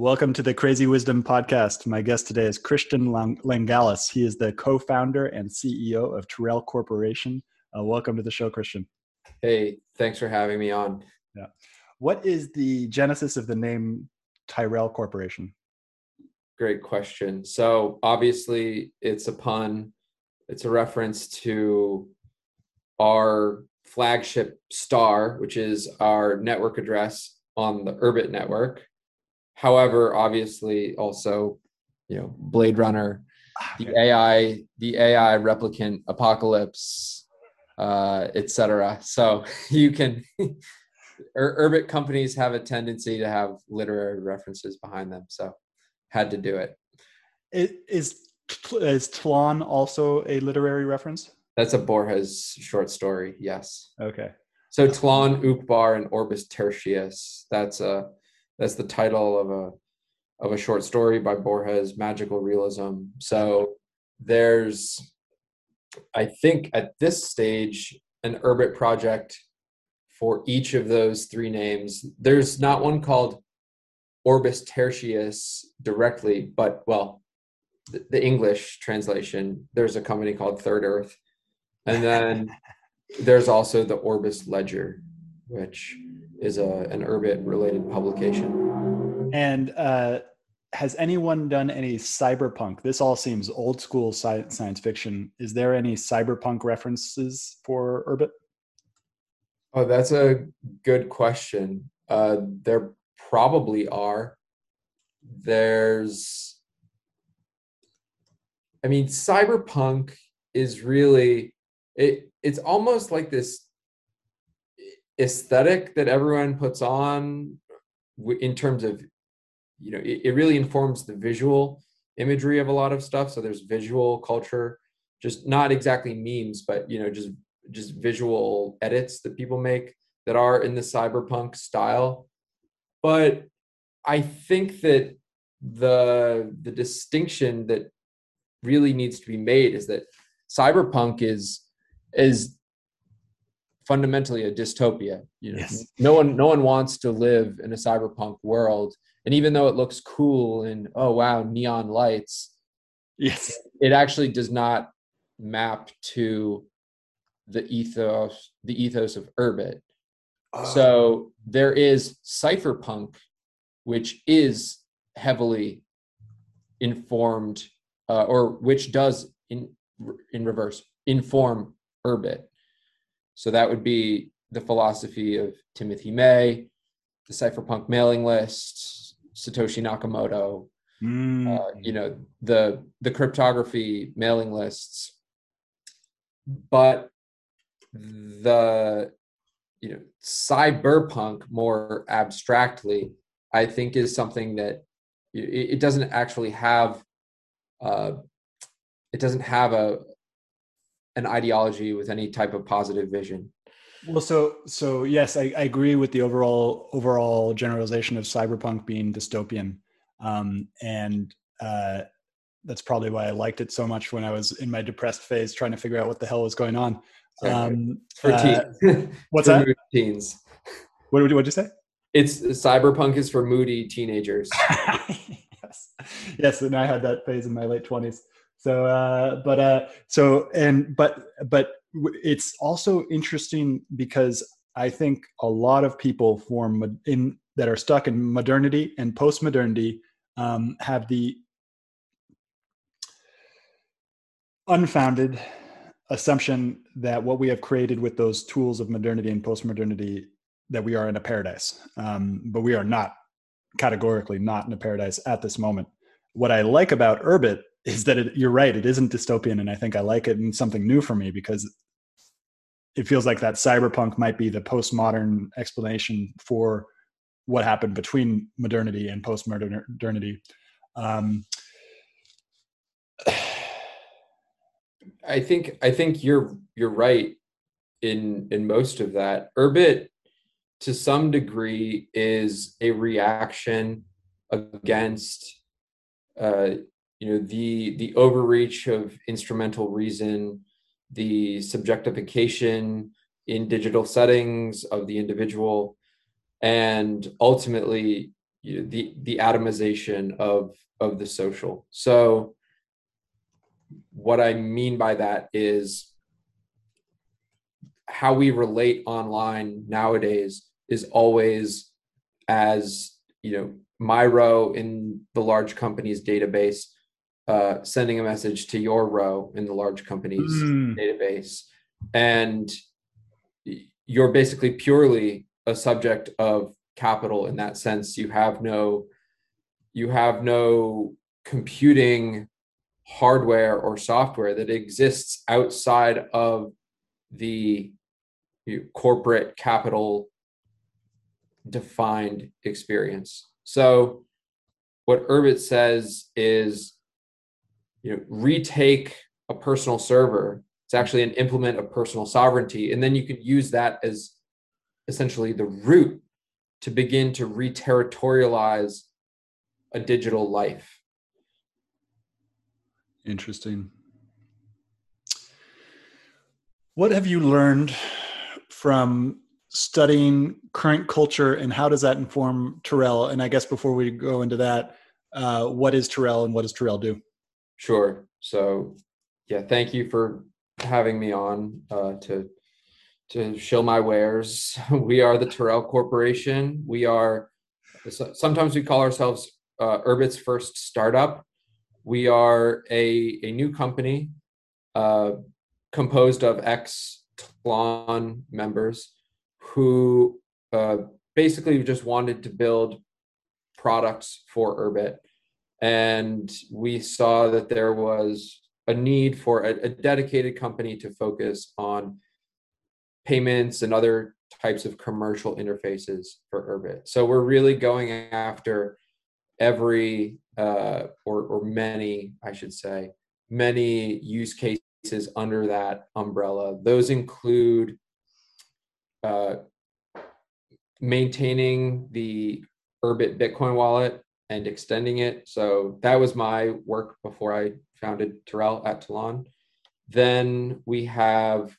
Welcome to the Crazy Wisdom Podcast. My guest today is Christian Langalis. He is the co founder and CEO of Tirrel Corporation. Uh, welcome to the show, Christian. Hey, thanks for having me on. Yeah. What is the genesis of the name Tirrel Corporation? Great question. So, obviously, it's a pun, it's a reference to our flagship star, which is our network address on the Urbit network However, obviously, also, you know, Blade Runner, ah, the AI, the AI replicant apocalypse, uh, etc. So you can. Urbit companies have a tendency to have literary references behind them, so had to do it. Is is Tlon also a literary reference? That's a Borges short story. Yes. Okay. So Tlon, Uqbar, and Orbis Tertius. That's a that's the title of a of a short story by Borges, magical realism. So there's, I think, at this stage, an Urbit project for each of those three names. There's not one called Orbis Tertius directly, but well, the, the English translation. There's a company called Third Earth, and then there's also the Orbis Ledger, which is a an Urbit related publication. And uh, has anyone done any cyberpunk? This all seems old school sci- science fiction. Is there any cyberpunk references for Urbit? Oh, that's a good question. Uh, there probably are. There's, I mean, cyberpunk is really it. It's almost like this aesthetic that everyone puts on in terms of you know it, it really informs the visual imagery of a lot of stuff. So there's visual culture just not exactly memes but you know just just visual edits that people make that are in the cyberpunk style. But i think that the the distinction that really needs to be made is that cyberpunk is is fundamentally a dystopia you know? Yes. no one no one wants to live in a cyberpunk world. And even though it looks cool and oh wow neon lights yes. it actually does not map to the ethos the ethos of urbit uh, so there is cypherpunk which is heavily informed uh, or which does in in reverse inform urbit so that would be the philosophy of timothy may the cypherpunk mailing list satoshi nakamoto mm. uh, you know the the cryptography mailing lists but the you know cyberpunk more abstractly i think is something that it, it doesn't actually have uh, it doesn't have a an ideology with any type of positive vision well so so yes I, I agree with the overall overall generalization of cyberpunk being dystopian um, and uh, that's probably why I liked it so much when I was in my depressed phase trying to figure out what the hell was going on. Um, for uh, teens. what's for that? Teens. What would you, you say? It's cyberpunk is for moody teenagers. yes, yes, and I had that phase in my late twenties. So, uh, but uh, so and but but it's also interesting because I think a lot of people form in that are stuck in modernity and post modernity um, have the unfounded assumption that what we have created with those tools of modernity and post-modernity that we are in a paradise. Um, but we are not categorically not in a paradise at this moment. What i like about urbit is that it, you're right it isn't dystopian and i think i like it and something new for me because it feels like that cyberpunk might be the postmodern explanation for what happened between modernity and postmodernity um, I think I think you're you're right in in most of that. Urbit to some degree is a reaction against uh, you know the the overreach of instrumental reason, the subjectification in digital settings of the individual, and ultimately you know, the the atomization of of the social. So what I mean by that is how we relate online nowadays is always as you know my row in the large company's database uh, sending a message to your row in the large company's mm. database and you're basically purely a subject of capital in that sense you have no you have no computing hardware or software that exists outside of the corporate capital defined experience. So what Urbit says is you know retake a personal server. It's actually an implement of personal sovereignty. And then you can use that as essentially the root to begin to reterritorialize a digital life. Interesting. What have you learned from studying current culture and how does that inform Tirrel? And I guess before we go into that, uh, what is Tirrel and what does Tirrel do? Sure. So, yeah, thank you for having me on uh, to to show my wares. We are the Tirrel Corporation. We are sometimes we call ourselves uh, Urbit's first startup. We are a, a new company uh, composed of ex Tlon members who uh, basically just wanted to build products for Urbit. And we saw that there was a need for a, a dedicated company to focus on payments and other types of commercial interfaces for Urbit. So we're really going after every uh, or, or many, I should say, many use cases under that umbrella. Those include uh, maintaining the Urbit Bitcoin wallet and extending it. So that was my work before I founded Tirrel at Tlon. Then we have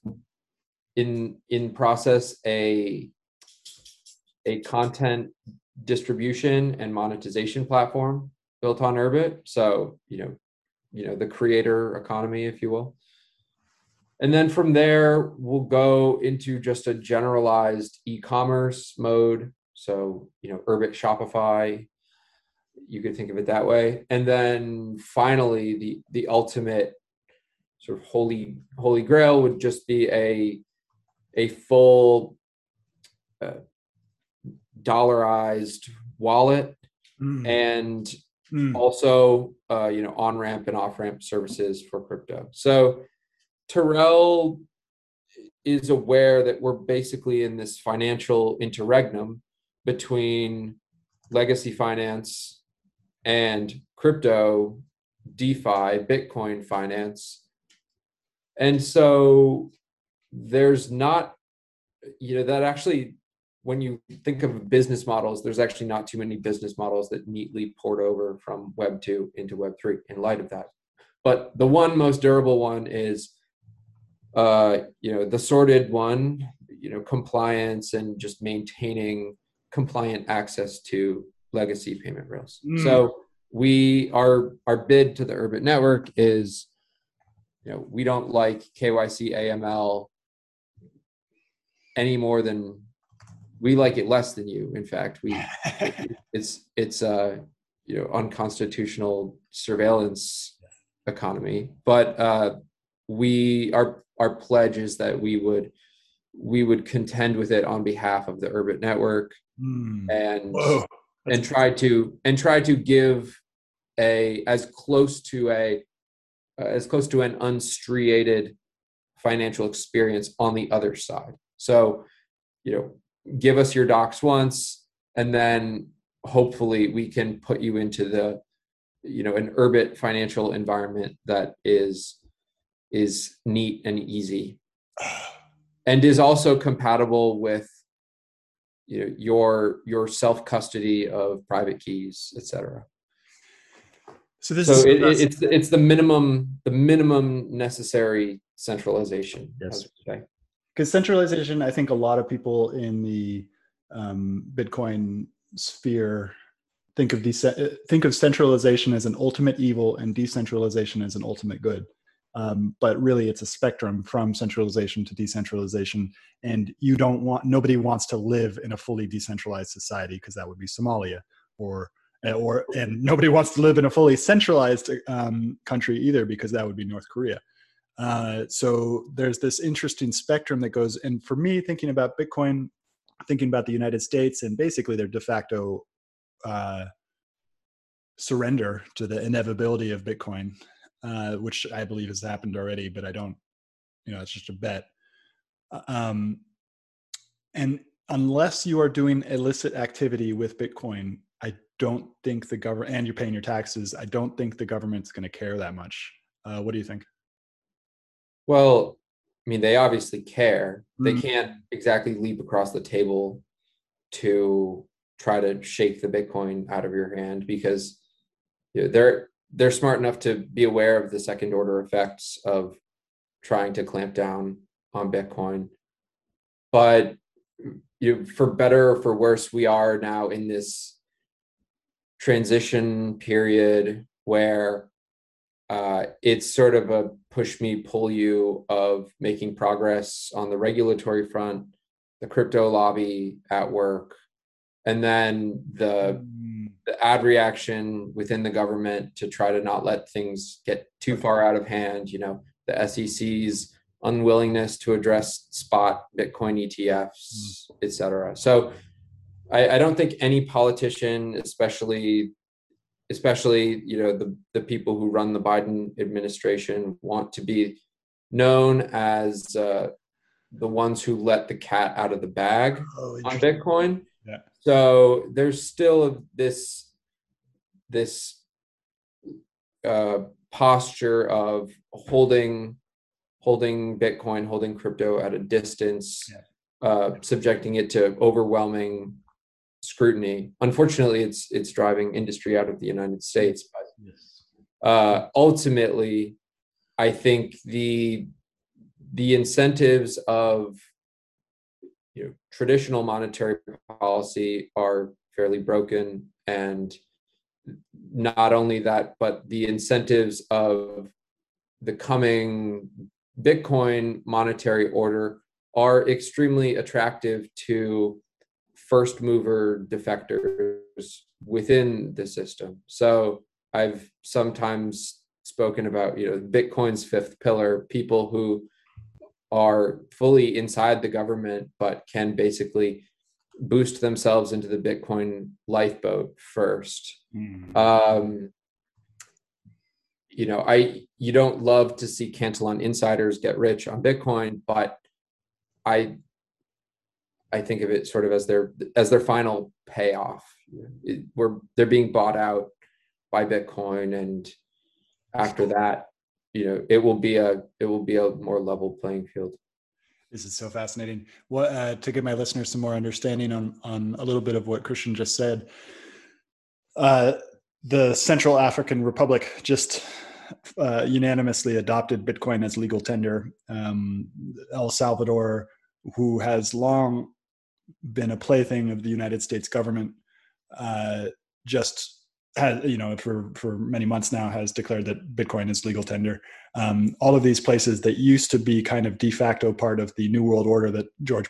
in in process a a content distribution and monetization platform built on Urbit. So you know, you know the creator economy, if you will. And then from there, we'll go into just a generalized e-commerce mode. So you know, Urbit Shopify, you could think of it that way. And then finally, the the ultimate sort of holy holy grail would just be a a full uh, dollarized wallet mm. and mm. also uh, you know on ramp and off ramp services for crypto. So Tirrel is aware that we're basically in this financial interregnum between legacy finance and crypto, DeFi, Bitcoin finance. And so there's not, you know, that actually, when you think of business models, there's actually not too many business models that neatly port over from Web 2 into Web 3 in light of that. But the one most durable one is, uh, you know, the sorted one, you know, compliance and just maintaining compliant access to legacy payment rails. Mm. So we our our bid to the urbit network is you know we don't like KYC AML any more than we like it less than you in fact we it's it's uh you know unconstitutional surveillance economy but uh we our our pledge is that we would we would contend with it on behalf of the urbit network mm. and Whoa and try to and try to give a as close to a uh, as close to an unstriated financial experience on the other side. So you know give us your docs once and then hopefully we can put you into the you know an urbit financial environment that is is neat and easy. And is also compatible with you know, your your self custody of private keys, etc. So this so is it, it's it's the minimum the minimum necessary centralization. Yes. Because centralization, I think a lot of people in the um, Bitcoin sphere think of de- think of centralization as an ultimate evil and decentralization as an ultimate good. Um, but really it's a spectrum from centralization to decentralization and you don't want nobody wants to live in a fully decentralized society because that would be somalia or eh, or and nobody wants to live in a fully centralized um, country either because that would be north korea. Uh, so there's this interesting spectrum that goes and for me thinking about bitcoin thinking about the united states and basically their de facto uh, surrender to the inevitability of bitcoin uh, which I believe has happened already, but I don't, you know, it's just a bet. Uh, um, and unless you are doing illicit activity with Bitcoin, I don't think the government, and you're paying your taxes, I don't think the government's going to care that much. Uh, what do you think? Well, I mean, they obviously care. Mm-hmm. They can't exactly leap across the table to try to shake the Bitcoin out of your hand because you know, they're they're smart enough to be aware of the second order effects of trying to clamp down on Bitcoin. But you know, for better or for worse, we are now in this transition period where uh, it's sort of a push me, pull you of making progress on the regulatory front, the crypto lobby at work, and then the the ad reaction within the government to try to not let things get too far out of hand. You know, the SEC's unwillingness to address spot Bitcoin ETFs, mm. et cetera. So I, I don't think any politician, especially especially you know the the people who run the Biden administration, want to be known as uh, the ones who let the cat out of the bag oh, on Bitcoin. So there's still this this uh, posture of holding holding Bitcoin, holding crypto at a distance, yeah. uh, subjecting it to overwhelming scrutiny. Unfortunately, it's it's driving industry out of the United States. But uh, ultimately, I think the the incentives of you know, traditional monetary policy are fairly broken and not only that but the incentives of the coming bitcoin monetary order are extremely attractive to first mover defectors within the system. So i've sometimes spoken about you know bitcoin's fifth pillar people who are fully inside the government but can basically boost themselves into the bitcoin lifeboat first. Mm. um, you know i you don't love to see cantillon insiders get rich on bitcoin but i i think of it sort of as their as their final payoff. It, we're they're being bought out by bitcoin and after that you know it will be a it will be a more level playing field. This is so fascinating. What uh, to give my listeners some more understanding on on a little bit of what christian just said uh, the central african republic just uh, unanimously adopted bitcoin as legal tender. Um, el salvador who has long been a plaything of the united states government uh, just has you know for for many months now has declared that bitcoin is legal tender. Um, all of these places that used to be kind of de facto part of the new world order that george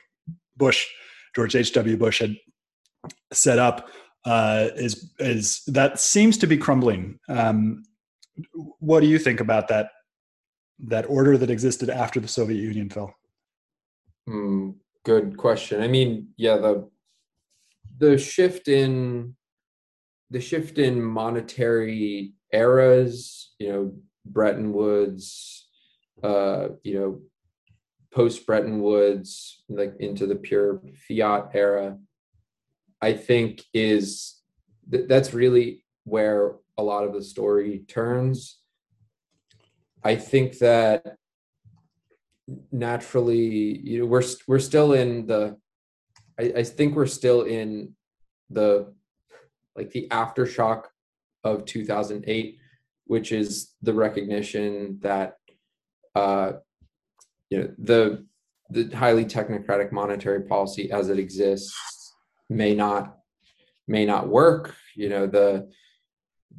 bush george h.w bush had set up uh, is is that seems to be crumbling. Um, what do you think about that that order that existed after the soviet union fell? Mm, good question. I mean yeah the the shift in the shift in monetary eras, you know, Bretton Woods, uh, you know, post Bretton Woods, like into the pure fiat era, I think is th- that's really where a lot of the story turns. I think that naturally, you know, we're we're still in the. I, I think we're still in the like the aftershock of 2008 which is the recognition that uh, you know the the highly technocratic monetary policy as it exists may not may not work. You know the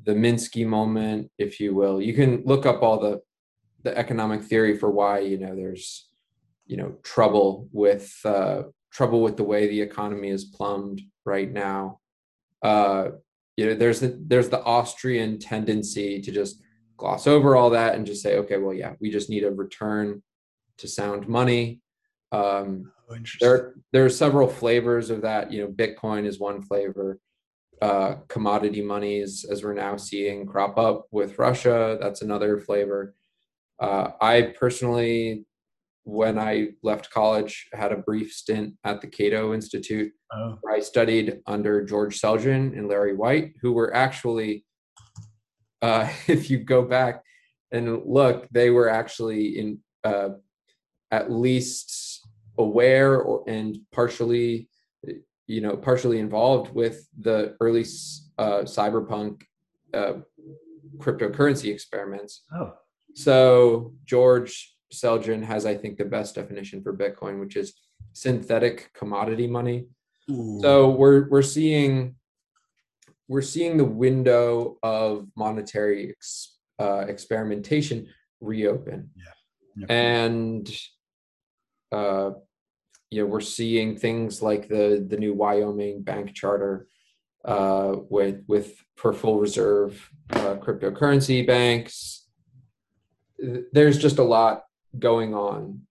the minsky moment if you will. You can look up all the the economic theory for why you know there's you know trouble with uh, trouble with the way the economy is plumbed right now uh, you know, there's the there's the Austrian tendency to just gloss over all that and just say, okay, well, yeah, we just need a return to sound money. Um, oh, there, there are several flavors of that. You know, Bitcoin is one flavor. Uh, commodity monies, as we're now seeing crop up with Russia, that's another flavor. Uh, I personally when I left college, had a brief stint at the Cato Institute, oh. where I studied under George Selgin and Larry White, who were actually, uh, if you go back and look, they were actually in uh, at least aware or, and partially, you know, partially involved with the early uh, cypherpunk uh, cryptocurrency experiments. Oh. So George Selgin has, I think, the best definition for Bitcoin, which is synthetic commodity money. Ooh. So we're we're seeing we're seeing the window of monetary ex, uh, experimentation reopen, yeah. and uh, you know we're seeing things like the the new Wyoming bank charter uh, with with for full reserve uh, cryptocurrency banks. There's just a lot going on.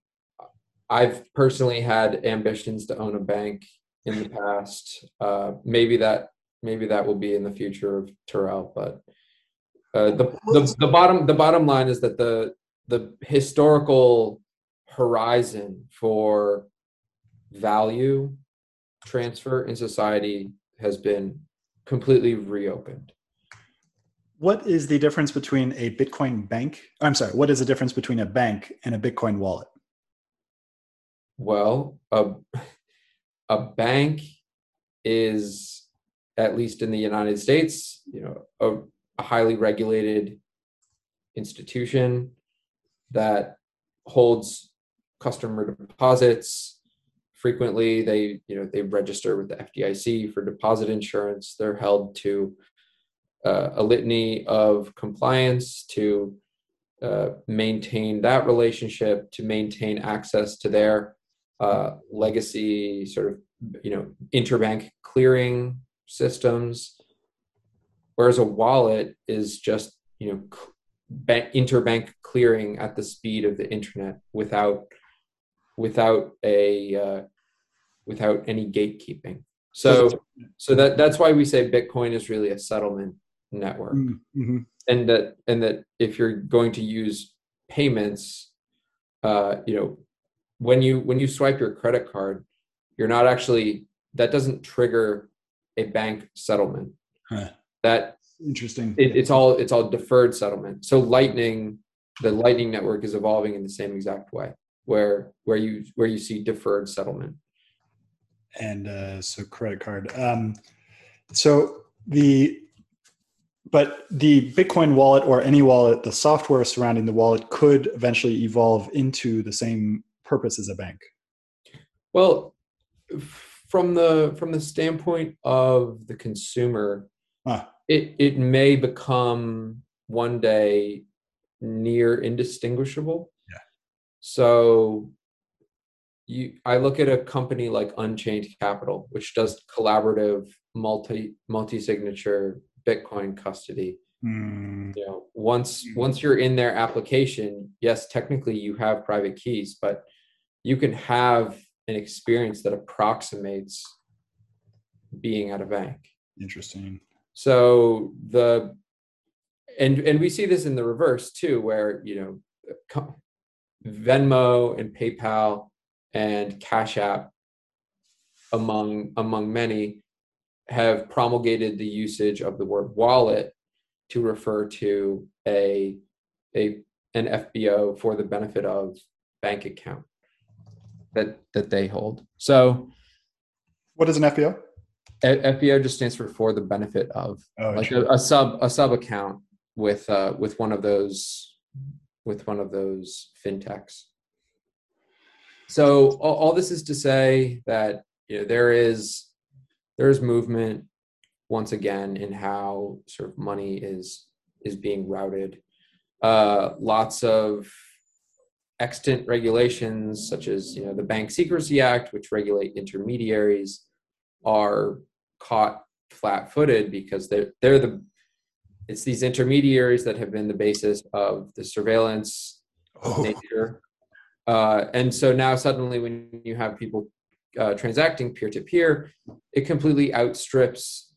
I've personally had ambitions to own a bank in the past. Uh, maybe that maybe that will be in the future of Tirrel, but uh, the, the the bottom the bottom line is that the the historical horizon for value transfer in society has been completely reopened. What is the difference between a Bitcoin bank? I'm sorry, what is the difference between a bank and a Bitcoin wallet? Well, a, a bank is, at least in the United States, you know, a, a highly regulated institution that holds customer deposits frequently they you know they register with the FDIC for deposit insurance they're held to uh, a litany of compliance to uh, maintain that relationship to maintain access to their uh, legacy sort of you know interbank clearing systems whereas a wallet is just you know bank, interbank clearing at the speed of the internet without without a uh, without any gatekeeping. So so that that's why we say Bitcoin is really a settlement network, mm-hmm. and that and that if you're going to use payments, uh, you know, when you when you swipe your credit card, you're not actually that doesn't trigger a bank settlement. Huh. That interesting. It, it's all it's all deferred settlement. So Lightning, the Lightning network is evolving in the same exact way, where where you where you see deferred settlement. And uh, so credit card. Um, so the but the Bitcoin wallet or any wallet, the software surrounding the wallet could eventually evolve into the same purpose as a bank. Well, from the from the standpoint of the consumer, huh it it may become one day near indistinguishable. Yeah. So you I look at a company like Unchained Capital, which does collaborative multi multi-signature Bitcoin custody. Mm. You know, once hmm. once you're in their application, yes, technically you have private keys, but you can have an experience that approximates being at a bank. Interesting. So the and and we see this in the reverse too, where you know Venmo and PayPal and Cash App, among among many, have promulgated the usage of the word wallet to refer to a a an FBO for the benefit of bank account that that they hold. So, what is an FBO? FBO just stands for for the benefit of, oh, like a, a, sub a sub account with uh, with one of those with one of those fintechs. So all, all this is to say that you know there is there is movement once again in how sort of money is is being routed. Uh, lots of extant regulations such as you know the Bank Secrecy Act, which regulate intermediaries, are caught flat-footed because they're they're the it's these intermediaries that have been the basis of the surveillance oh. nature. Uh, and so now suddenly when you have people uh, transacting peer-to-peer, it completely outstrips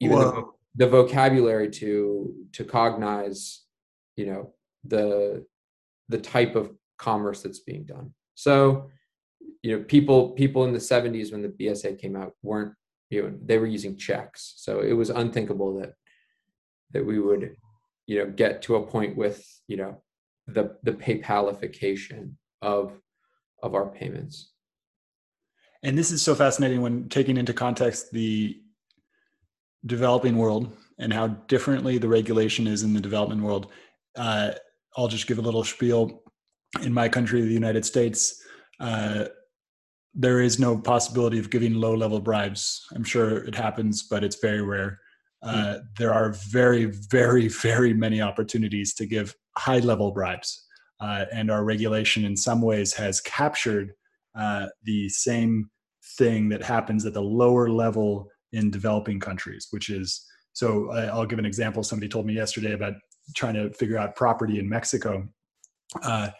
even the, the, vocabulary to to cognize, you know, the the type of commerce that's being done. So, you know, people people in the 70s when the BSA came out weren't you know they were using checks. So it was unthinkable that that we would you know get to a point with you know the the paypalification of of our payments and this is so fascinating when taking into context the developing world and how differently the regulation is in the development world uh, i'll just give a little spiel in my country the united states uh, there is no possibility of giving low level bribes. I'm sure it happens, but it's very rare. Uh, mm. There are very, very, very many opportunities to give high level bribes. Uh, and our regulation, in some ways, has captured uh, the same thing that happens at the lower level in developing countries, which is so. I'll give an example. Somebody told me yesterday about trying to figure out property in Mexico. Uh,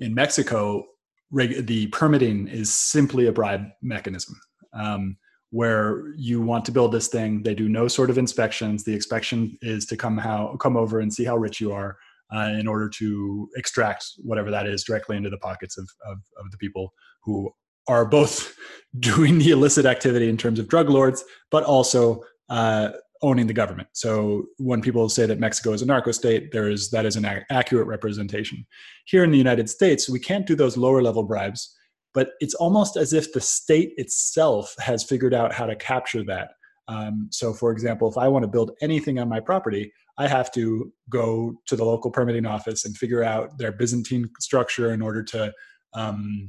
in Mexico, reg- the permitting is simply a bribe mechanism. um, where you want to build this thing. They do no sort of inspections. The inspection is to come how come over and see how rich you are uh, in order to extract whatever that is directly into the pockets of, of, of the people who are both doing the illicit activity in terms of drug lords, but also uh, owning the government. So when people say that Mexico is a narco state, there is that is an accurate representation. Here in the United States, we can't do those lower level bribes, but it's almost as if the state itself has figured out how to capture that. Um, so, for example, if I want to build anything on my property, I have to go to the local permitting office and figure out their Byzantine structure in order to um,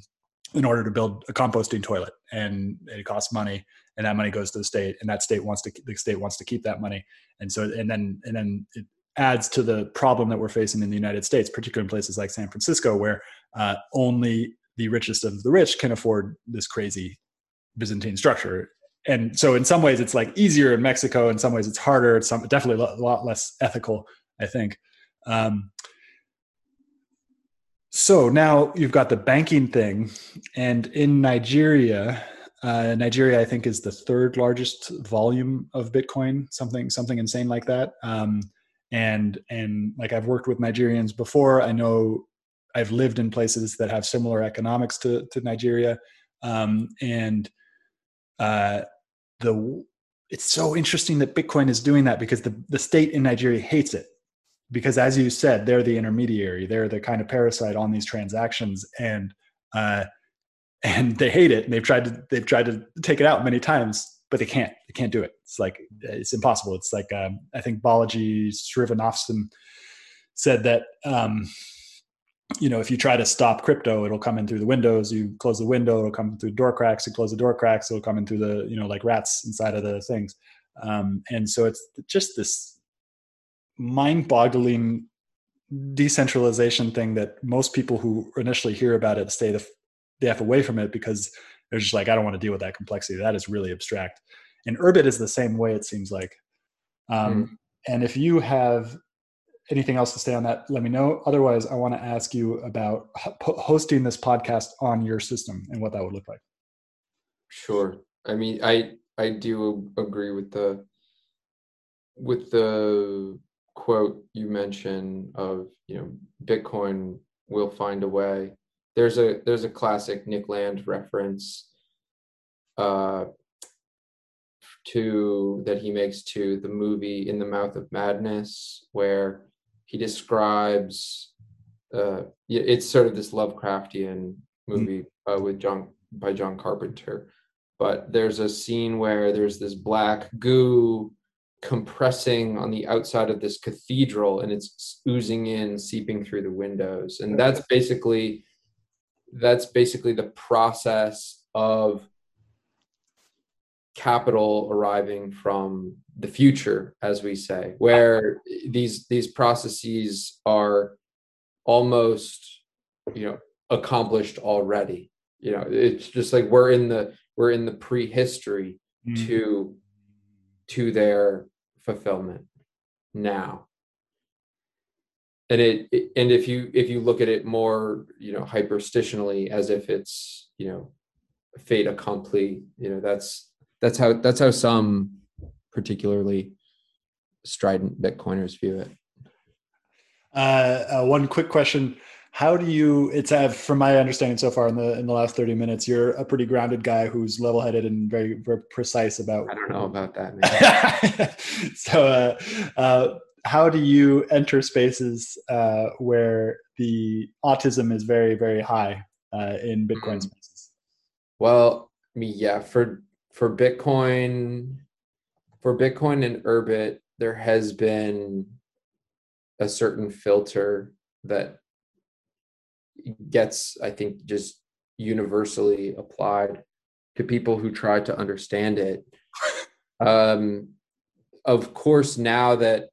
in order to build a composting toilet, and it costs money, and that money goes to the state, and that state wants to the state wants to keep that money, and so and then and then it adds to the problem that we're facing in the United States, particularly in places like San Francisco, where uh, only the richest of the rich can afford this crazy Byzantine structure. And so, in some ways, it's like easier in Mexico. In some ways, it's harder. It's some, definitely a lot less ethical, I think. Um, so now you've got the banking thing, and in Nigeria, uh, Nigeria, I think, is the third largest volume of Bitcoin, something something insane like that. Um, and and like I've worked with Nigerians before, I know I've lived in places that have similar economics to to Nigeria, um, and uh, the it's so interesting that Bitcoin is doing that because the the state in Nigeria hates it because as you said they're the intermediary. They're the kind of parasite on these transactions and uh, and they hate it. And they've tried to they've tried to take it out many times but they can't. They can't do it. It's like it's impossible. It's like um, i think balaji srinivasan said that um, you know if you try to stop crypto it'll come in through the windows. You close the window it'll come through door cracks. You close the door cracks it'll come in through the you know like rats inside of the things. Um, and so it's just this mind-boggling decentralization thing that most people who initially hear about it stay the, they have away from it because they're just like, I don't want to deal with that complexity. That is really abstract. And Urbit is the same way, it seems like. Um, mm. And if you have anything else to say on that, let me know. Otherwise, I want to ask you about hosting this podcast on your system and what that would look like. Sure. I mean, I I do agree with the with the quote you mentioned of you know Bitcoin will find a way. There's a there's a classic Nick Land reference uh, to that he makes to the movie In the Mouth of Madness, where he describes uh, it's sort of this Lovecraftian movie uh, with John by John Carpenter. But there's a scene where there's this black goo compressing on the outside of this cathedral and it's oozing in seeping through the windows. And that's basically that's basically the process of capital arriving from the future as we say where these these processes are almost you know accomplished already. You know it's just like we're in the we're in the prehistory mm-hmm. to to their fulfillment now. And it, and if you if you look at it more you know hyperstitionally as if it's you know fait accompli you know that's that's how that's how some particularly strident bitcoiners view it. Uh, uh, one quick question how do you it's uh, from my understanding so far in the in the last 30 minutes you're a pretty grounded guy who's level-headed and very, very precise about i don't know about that so uh, uh, how do you enter spaces uh, where the autism is very very high uh, in bitcoin mm. spaces well yeah for for bitcoin for bitcoin and urbit there has been a certain filter that gets, I think, just universally applied to people who try to understand it. Um, of course, now that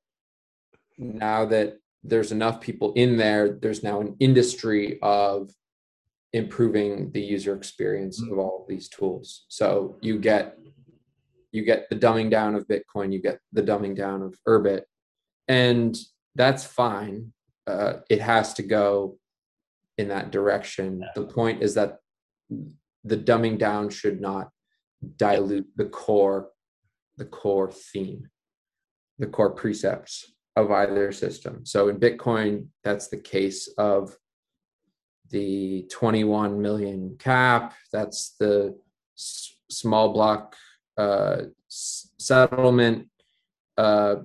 now that there's enough people in there, there's now an industry of improving the user experience of all of these tools. So you get you get the dumbing down of Bitcoin, you get the dumbing down of Urbit, and that's fine. Uh, it has to go in that direction. The point is that the dumbing down should not dilute the core the core theme the core precepts of either system. So in bitcoin that's the case of the 21 million cap. That's the s- small block uh, s- settlement uh,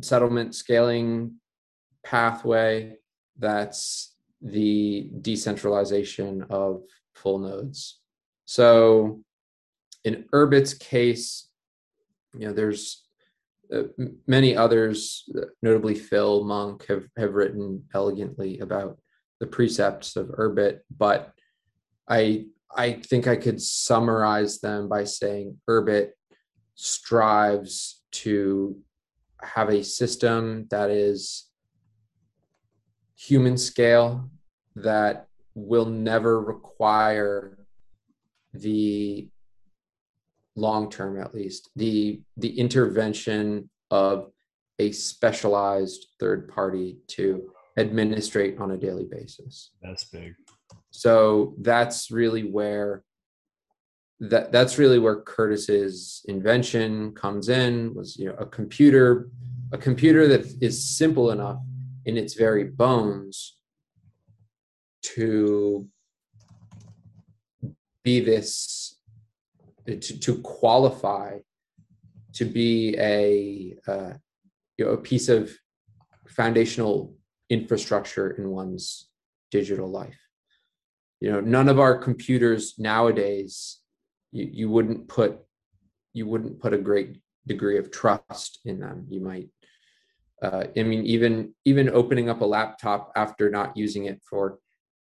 settlement scaling pathway. That's the decentralization of full nodes. So in urbit's case you know there's uh, many others notably phil monk have have written elegantly about the precepts of urbit but i i think i could summarize them by saying urbit strives to have a system that is human scale that will never require the long term at least the the intervention of a specialized third party to administrate on a daily basis That's big. so that's really where that that's really where curtis's invention comes in was you know a computer a computer that is simple enough in its very bones to be this to, to qualify to be a uh, you know a piece of foundational infrastructure in one's digital life. You know none of our computers nowadays you, you wouldn't put you wouldn't put a great degree of trust in them. You might uh, i mean even even opening up a laptop after not using it for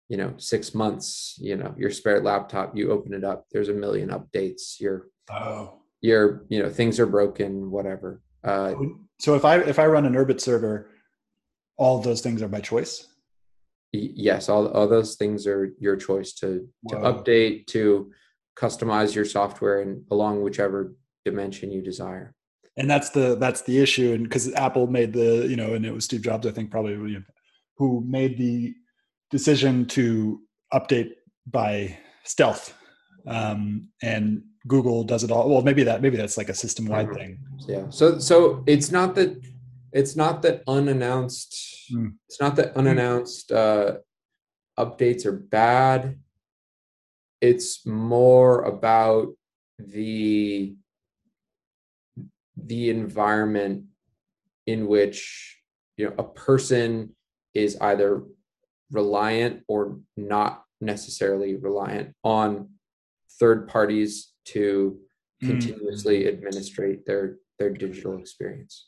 you know six months you know your spare laptop you open it up there's a million updates your Oh. your you know things are broken whatever uh, So if I if I run an Urbit server, all those things are by choice. y- yes all, all those things are your choice to to update to customize your software and along whichever dimension you desire and that's the that's the issue. And because apple made the you know and it was steve jobs i think probably you know, who made the decision to update by stealth. Um, and google does it all. Well maybe that maybe that's like a system wide Mhm. thing. Yeah. So so it's not that it's not that unannounced Hmm. it's not that unannounced uh updates are bad. It's more about the the environment in which you know a person is either reliant or not necessarily reliant on third parties to Mm. continuously administrate their their digital experience.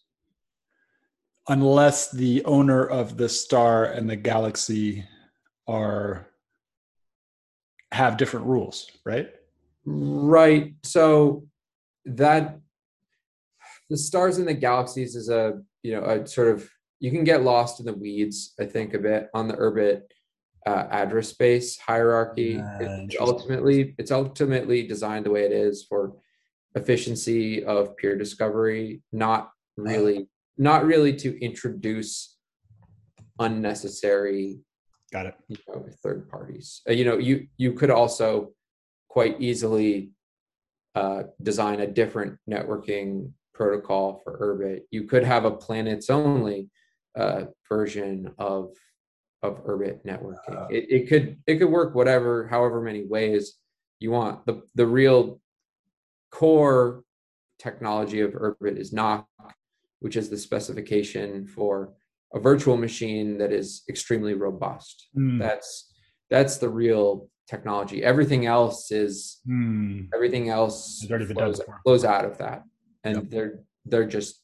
Unless the owner of the star and the galaxy are have different rules right? Right. So that the stars and the galaxies is a you know a sort of you can get lost in the weeds i think a bit on the urbit uh, address space hierarchy. Ah, It's ultimately it's ultimately designed the way it is for efficiency of peer discovery not really not really to introduce unnecessary got it. you know, third parties. Uh, you know, you you could also quite easily uh, design a different networking protocol for Urbit. You could have a planets only uh, version of of Urbit networking. Uh. It, it could it could work whatever however many ways you want. The the real core technology of Urbit is Nock, which is the specification for a virtual machine that is extremely robust. Hmm. That's that's the real technology. Everything else is Hmm. everything else It's already been done flows, flows out of that, and Yep. they're they're just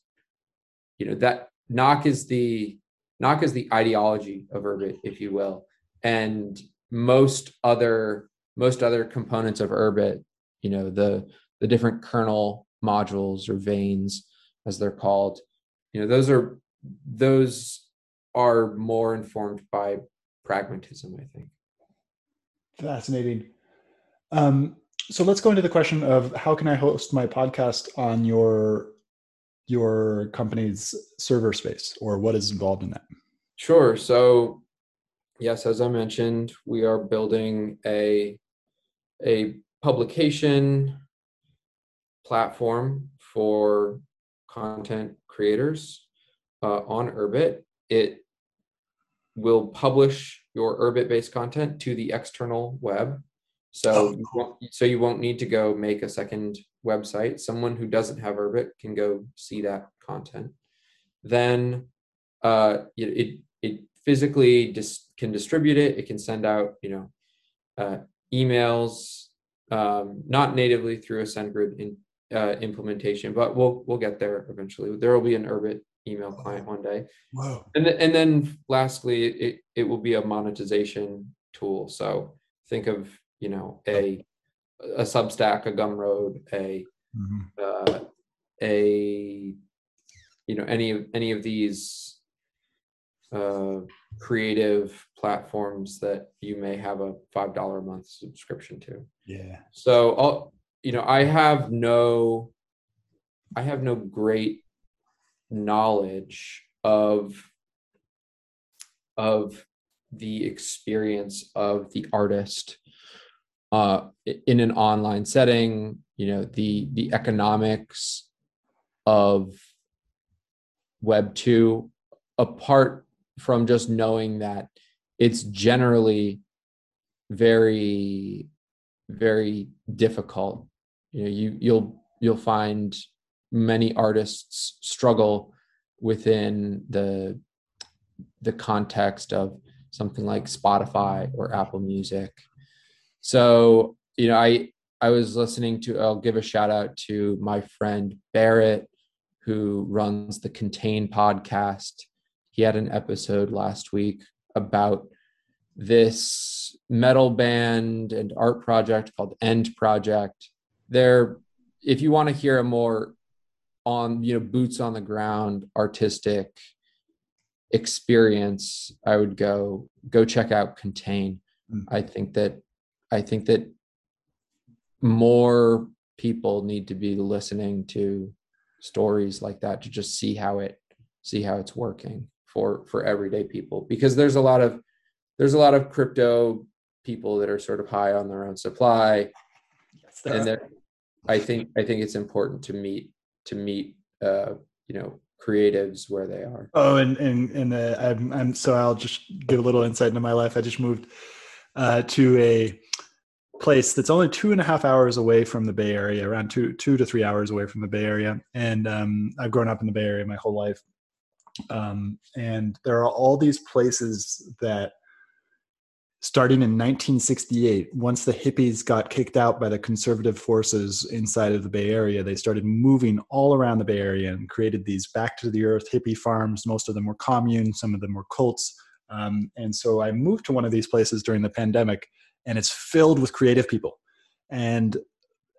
you know that Nock is the Nock is the ideology of Urbit, if you will, and most other most other components of Urbit, you know the the different kernel modules or vanes as they're called, you know those are those are more informed by pragmatism, I think. Fascinating. Um, so let's go into the question of how can I host my podcast on your your company's server space, or what is involved in that? Sure. So, yes, as I mentioned, we are building a a publication platform for content creators uh, on Urbit. It will publish your Urbit based content to the external web. So, Oh, you won't, so you won't need to go make a second website. Someone who doesn't have Urbit can go see that content. Then uh, it, it it physically just can distribute it. It can send out you know uh, emails, um, not natively through a SendGrid in, uh, implementation, but we'll we'll get there eventually. There will be an Urbit email client one day. Whoa. And then, and then lastly, it, it will be a monetization tool. So think of, you know, a, a Substack, a Gumroad, a, Mhm. uh, a, you know, any of, any of these uh, creative platforms that you may have a $5 a month subscription to. Yeah. So I'll, you know, I have no, I have no great knowledge of of the experience of the artist uh, in an online setting. You know, the the economics of Web two, apart from just knowing that it's generally very very difficult you know you you'll you'll find many artists struggle within the the context of something like Spotify or Apple Music. So, you know, I I was listening to I'll give a shout out to my friend Barrett who runs the Contain podcast. He had an episode last week about this metal band and art project called End Project. They're if you want to hear a more on you know boots on the ground artistic experience i would go go check out contain Mm. i think that i think that more people need to be listening to stories like that to just see how it see how it's working for for everyday people. Because there's a lot of there's a lot of crypto people that are sort of high on their own supply. And i think i think it's important to meet to meet uh you know creatives where they are. Oh, and and and uh, I'm I'm so I'll just give a little insight into my life. I just moved uh, to a place that's only two and a half hours away from the Bay Area, around two two to three hours away from the Bay Area, and um, I've grown up in the Bay Area my whole life. Um, and there are all these places that starting in 1968 once the hippies got kicked out by the conservative forces inside of the bay area they started moving all around the bay area and created these back to the earth hippie farms. Most of them were communes some of them were cults. Um, and so i moved to one of these places during the pandemic and it's filled with creative people and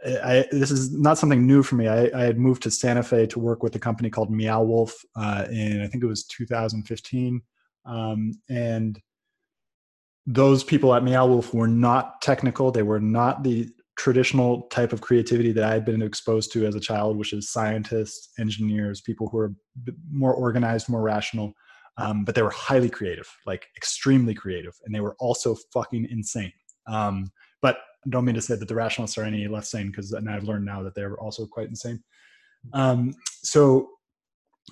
I, this is not something new for me. I, I, had moved to Santa Fe to work with a company called Meow Wolf uh, in I think it was 2015, um, and those people at Meow Wolf were not technical. They were not the traditional type of creativity that I had been exposed to as a child, which is scientists, engineers, people who are more organized, more rational. Um, but they were highly creative, like extremely creative, and they were also fucking insane. Um, but I don't mean to say that the rationalists are any less sane because I've learned now that they're also quite insane. Um, so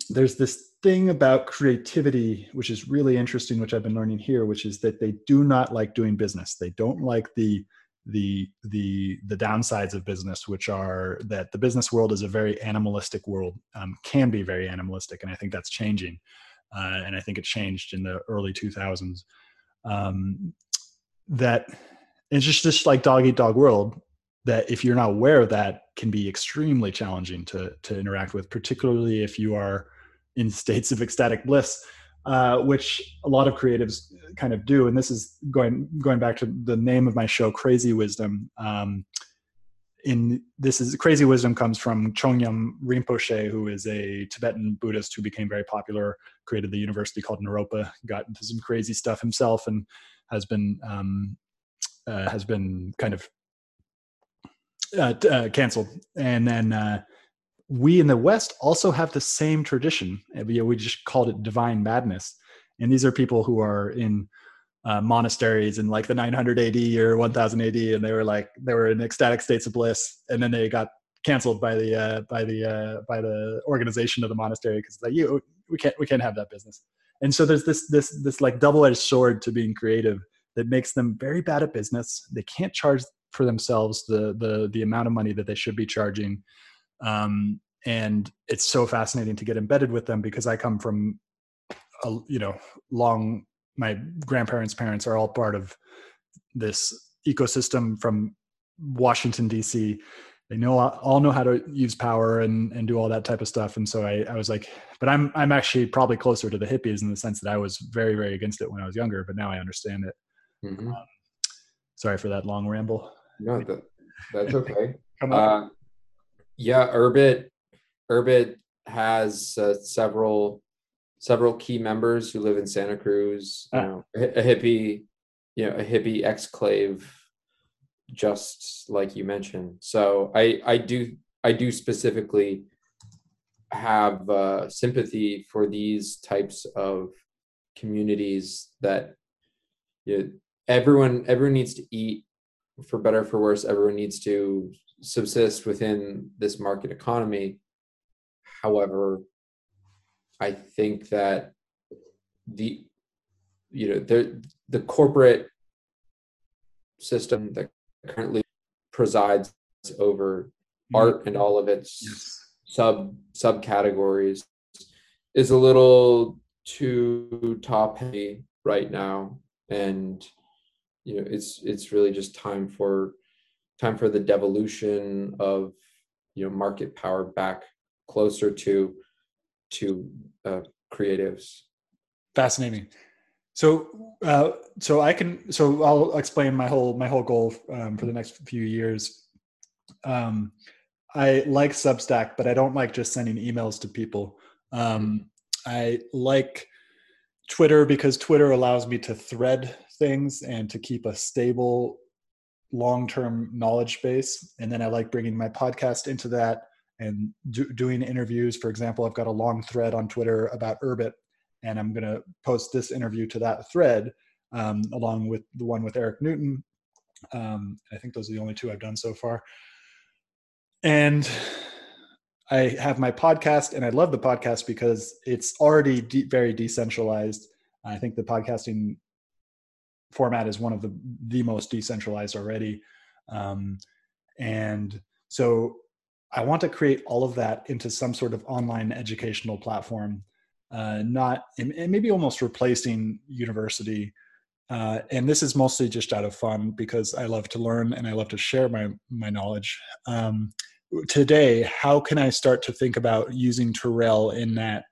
there's this thing about creativity which is really interesting which i've been learning here which is that they do not like doing business they don't like the the the the downsides of business which are that the business world is a very animalistic world um, can be very animalistic and i think that's changing uh, and i think it changed in the early 2000s um, that it's just just like dog eat dog world that if you're not aware of that can be extremely challenging to to interact with particularly if you are in states of ecstatic bliss uh, which a lot of creatives kind of do. And this is going going back to the name of my show crazy wisdom. Um, in this is crazy wisdom comes from Chögyam rinpoche who is a tibetan buddhist who became very popular created the university called naropa got into some crazy stuff himself and has been um, uh, has been kind of uh, uh, canceled. And then uh, we in the West also have the same tradition. We, we just called it divine madness. And these are people who are in uh, monasteries in like the 900 AD or 1000 AD, and they were like they were in ecstatic states of bliss, and then they got canceled by the uh, by the uh, by the organization of the monastery because like you we can't we can't have that business. And so there's this this this like double edged sword to being creative that makes them very bad at business. They can't charge for themselves the the the amount of money that they should be charging. Um, and it's so fascinating to get embedded with them because I come from a you know long my grandparents parents are all part of this ecosystem from Washington D.C. They know all know how to use power and and do all that type of stuff. And so I, I was like, but I'm I'm actually probably closer to the hippies in the sense that I was very very against it when I was younger, but now I understand it. Mm-hmm. Um, sorry for that long ramble. No, that, that's okay. uh, yeah, Urbit Urbit has uh, several several key members who live in Santa Cruz. You ah. know, a, a hippie, you know, a hippie exclave, just like you mentioned. So I I do I do specifically have uh, sympathy for these types of communities that you know, everyone everyone needs to eat for better for worse everyone needs to subsist within this market economy however I think that the you know the the corporate system that currently presides over mm-hmm. art and all of its yes. sub subcategories is a little too top heavy right now and you know it's it's really just time for time for the devolution of you know market power back closer to to uh, creatives. Fascinating. So, uh, so I can, so I'll explain my whole my whole goal um, for the next few years. Um, I like Substack, but I don't like just sending emails to people. Um, I like Twitter because Twitter allows me to thread things and to keep a stable, long-term knowledge base. And then I like bringing my podcast into that and do, doing interviews. For example, I've got a long thread on Twitter about Urbit, and I'm going to post this interview to that thread um, along with the one with Eric Newton. Um, I think those are the only two I've done so far. And I have my podcast, and I love the podcast because it's already de- very decentralized. I think the podcasting format is one of the the most decentralized already, um, and so I want to create all of that into some sort of online educational platform, uh, not and, maybe almost replacing university. Uh, and this is mostly just out of fun because I love to learn and I love to share my my knowledge. Um, today, how can I start to think about using Tirrel in that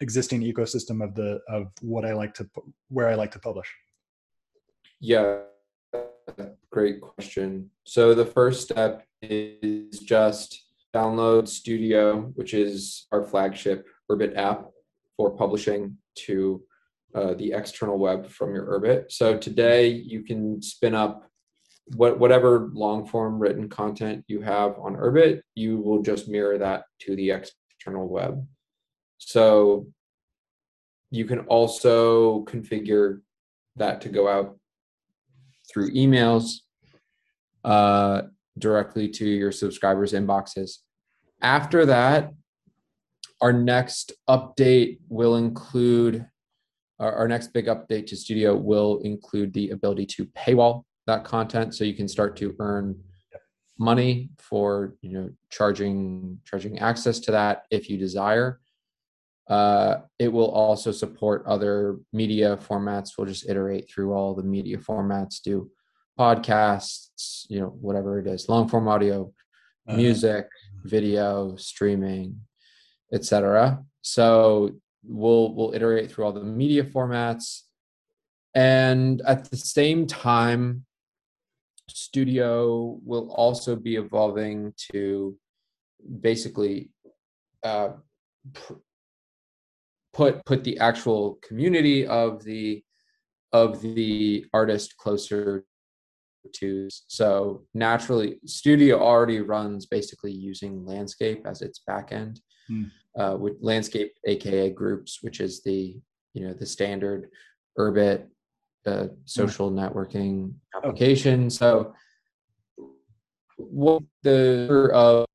existing ecosystem of the of what I like to where I like to publish? Yeah, great question. So the first step is just download Studio, which is our flagship Urbit app for publishing to uh, the external web from your Urbit. So today you can spin up what, whatever long form written content you have on Urbit, you will just mirror that to the external web. So you can also configure that to go out through emails uh, directly to your subscribers' inboxes. After that, our next update will include our, our next big update to Studio will include the ability to paywall that content, so you can start to earn money for you know charging charging access to that if you desire. Uh, it will also support other media formats. We'll just iterate through all the media formats, do podcasts, you know, whatever it is, long form audio, uh-huh. music, video, streaming, etc. So we'll we'll iterate through all the media formats, and at the same time, Studio will also be evolving to basically uh, put put the actual community of the of the artist closer to. So naturally studio already runs basically using landscape as its backend hmm. uh, with landscape aka groups which is the you know the standard urbit uh, social networking application. So what the of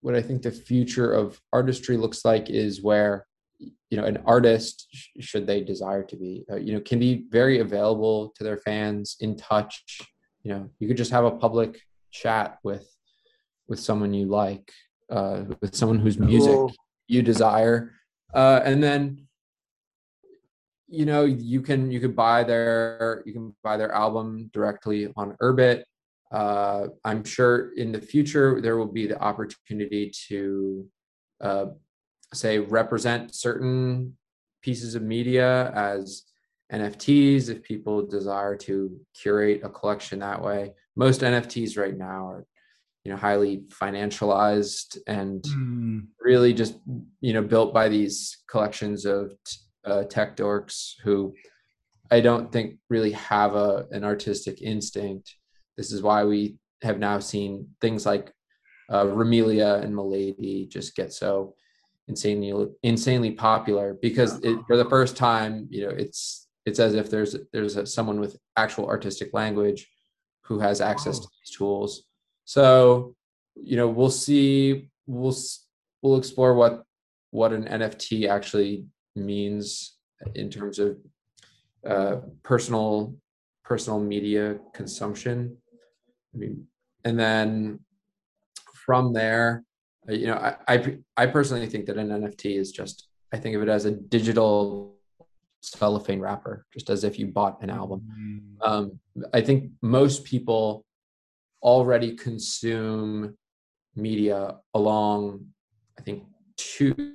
what I think the future of artistry looks like is where you know an artist should they desire to be uh, you know can be very available to their fans in touch. You know you could just have a public chat with with someone you like uh, with someone whose music cool. you desire. Uh, and then you know you can you could buy their you can buy their album directly on urbit uh, i'm sure in the future there will be the opportunity to uh, say represent certain pieces of media as nfts if people desire to curate a collection that way most nfts right now are you know highly financialized and mm. really just you know built by these collections of uh, tech dorks who I don't think really have a an artistic instinct. This is why we have now seen things like uh, Remilia and Milady just get so insanely insanely popular because it, for the first time, you know, it's it's as if there's there's a, someone with actual artistic language who has access to these tools. So, you know, we'll see. We'll we'll explore what what an NFT actually means in terms of uh, personal personal media consumption. I mean, and then from there, you know, I, I, I personally think that an NFT is just I think of it as a digital cellophane wrapper, just as if you bought an album. Mm. Um, I think most people already consume media along, I think, two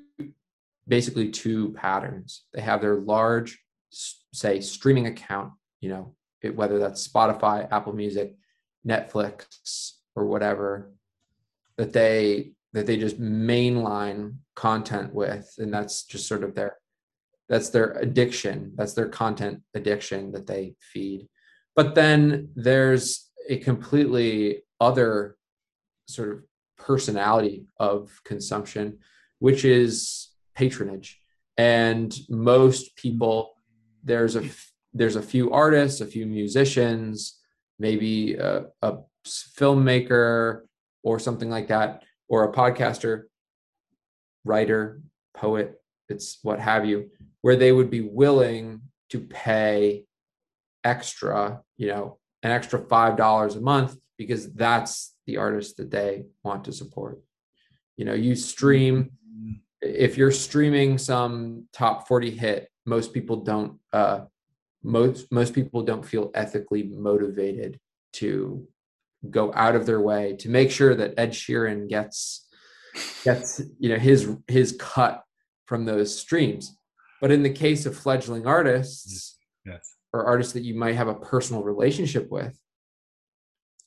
basically two patterns. They have their large, say, streaming account, you know, it, whether that's Spotify, Apple Music, Netflix, or whatever, that they that they just mainline content with, and that's just sort of their that's their addiction. That's their content addiction that they feed. But then there's a completely other sort of personality of consumption, which is patronage and most people there's a there's a few artists a few musicians maybe a, a filmmaker or something like that or a podcaster writer poet it's what have you where they would be willing to pay extra you know an extra five dollars a month because that's the artist that they want to support. You know you stream if you're streaming some top 40 hit most people don't uh, most most people don't feel ethically motivated to go out of their way to make sure that Ed Sheeran gets gets you know his his cut from those streams but in the case of fledgling artists yes. or artists that you might have a personal relationship with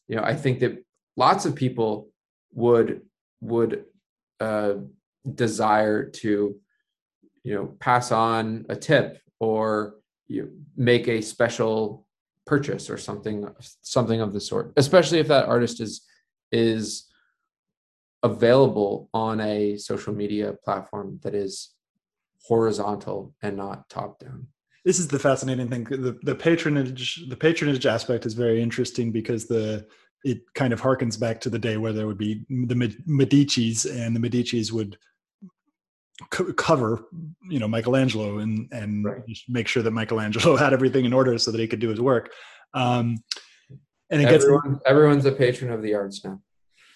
you know i think that lots of people would would uh, desire to you know pass on a tip or you make a special purchase or something something of the sort especially if that artist is is available on a social media platform that is horizontal and not top down this is the fascinating thing. The, the patronage the patronage aspect is very interesting because the it kind of harkens back to the day where there would be the Medicis and the Medicis would co- cover you know Michelangelo and and right. just make sure that Michelangelo had everything in order so that he could do his work. Um, and it Everyone, gets everyone's a patron of the arts now.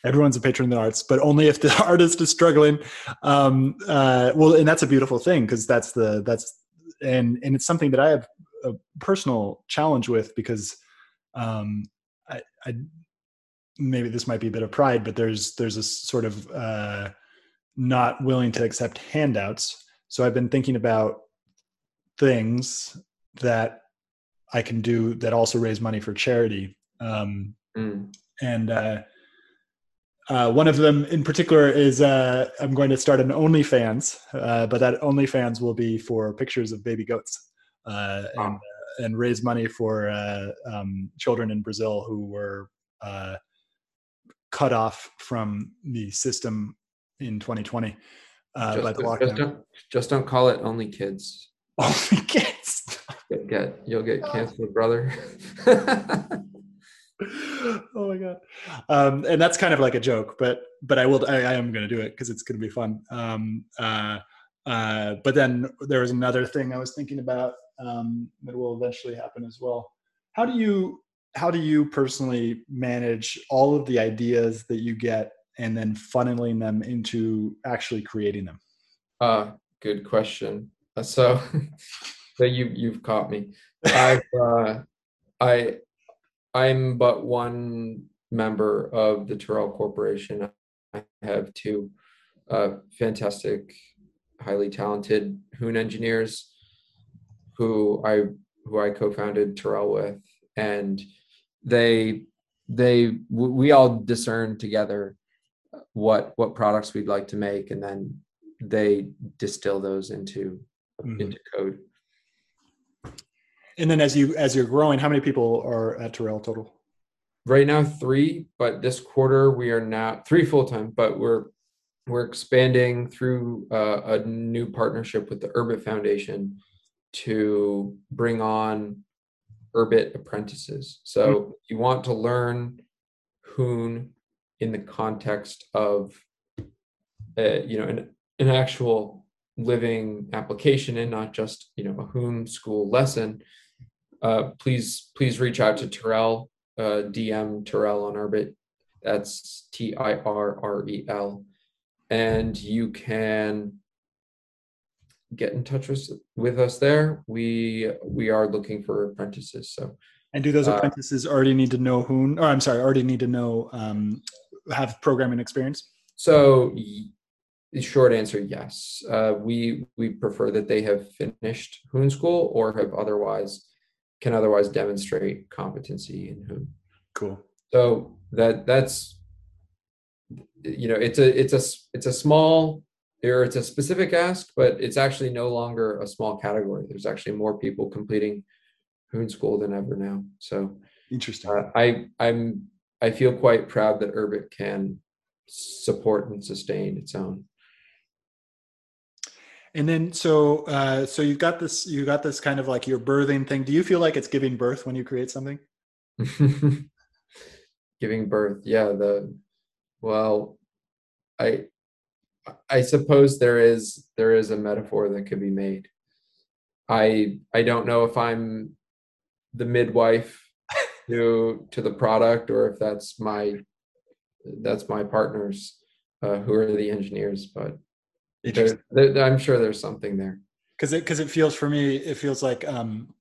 Everyone's a patron of the arts, but only if the artist is struggling. Um, uh, well, and that's a beautiful thing because that's the that's and and it's something that I have a personal challenge with because um, I, I maybe this might be a bit of pride, but there's there's a sort of uh, not willing to accept handouts. So I've been thinking about things that I can do that also raise money for charity. Um, mm. And uh, uh, one of them in particular is uh, I'm going to start an OnlyFans, uh, but that OnlyFans will be for pictures of baby goats uh, and, uh, and raise money for um, children in Brazil who were cut off from the system in 2020 uh, just, by the lockdown. Just don't, just don't call it only kids. Only kids. Get, get you'll get canceled, brother. oh my god um, and that's kind of like a joke but but i will i, I am going to do it because it's going to be fun um, uh, uh, but then there was another thing i was thinking about um, that will eventually happen as well how do you how do you personally manage all of the ideas that you get and then funneling them into actually creating them. Uh good question. Uh, so so you you've caught me. I've uh, i I'm but one member of the Tirrel Corporation. I have two uh, fantastic, highly talented Hoon engineers who I who I co-founded Tirrel with, and they they we all discern together what what products we'd like to make, and then they distill those into mm-hmm. into code. And then as you as you're growing, how many people are at Tirrel total? Right now, three, but this quarter we are now three full time, but we're we're expanding through uh, a new partnership with the Urbit Foundation to bring on Urbit apprentices. So mm-hmm. you want to learn Hoon in the context of uh, you know an, an actual living application and not just you know a Hoon school lesson uh, please please reach out to tirrel uh, DM tirrel on urbit That's T I R R E L, and you can get in touch with, with us there. We we are looking for apprentices. So, and do those uh, apprentices already need to know Hoon? Or I'm sorry, already need to know um, have programming experience? So, the short answer, yes. Uh, we we prefer that they have finished Hoon School or have otherwise can otherwise demonstrate competency in Hoon. Cool. So that that's you know it's a it's a it's a small or it's a specific ask, but it's actually no longer a small category. There's actually more people completing Hoon School than ever now. So interesting. Uh, I I'm I feel quite proud that Urbit can support and sustain its own and then so uh, so you've got this you got this kind of like your birthing thing. Do you feel like it's giving birth when you create something? giving birth, yeah. The well, I I suppose there is there is a metaphor that could be made. I I don't know if I'm the midwife to to the product or if that's my that's my partners uh, who are the engineers, but there, there, I'm sure there's something there. Because it because it feels for me, it feels like um,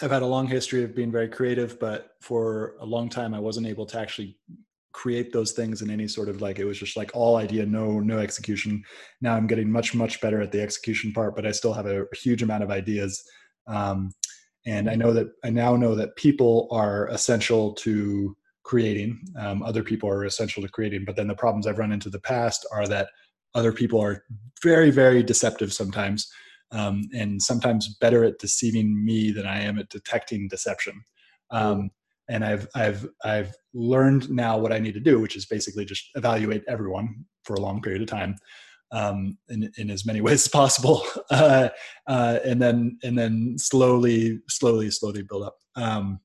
I've had a long history of being very creative, but for a long time I wasn't able to actually create those things in any sort of like it was just like all idea, no no execution. Now I'm getting much much better at the execution part, but I still have a huge amount of ideas. Um, and I know that I now know that people are essential to creating. Um, other people are essential to creating, but then the problems I've run into the past are that other people are very very deceptive sometimes um, and sometimes better at deceiving me than i am at detecting deception um, and i've i've i've learned now what i need to do which is basically just evaluate everyone for a long period of time um, in, in as many ways as possible uh, uh, and then and then slowly slowly slowly build up um,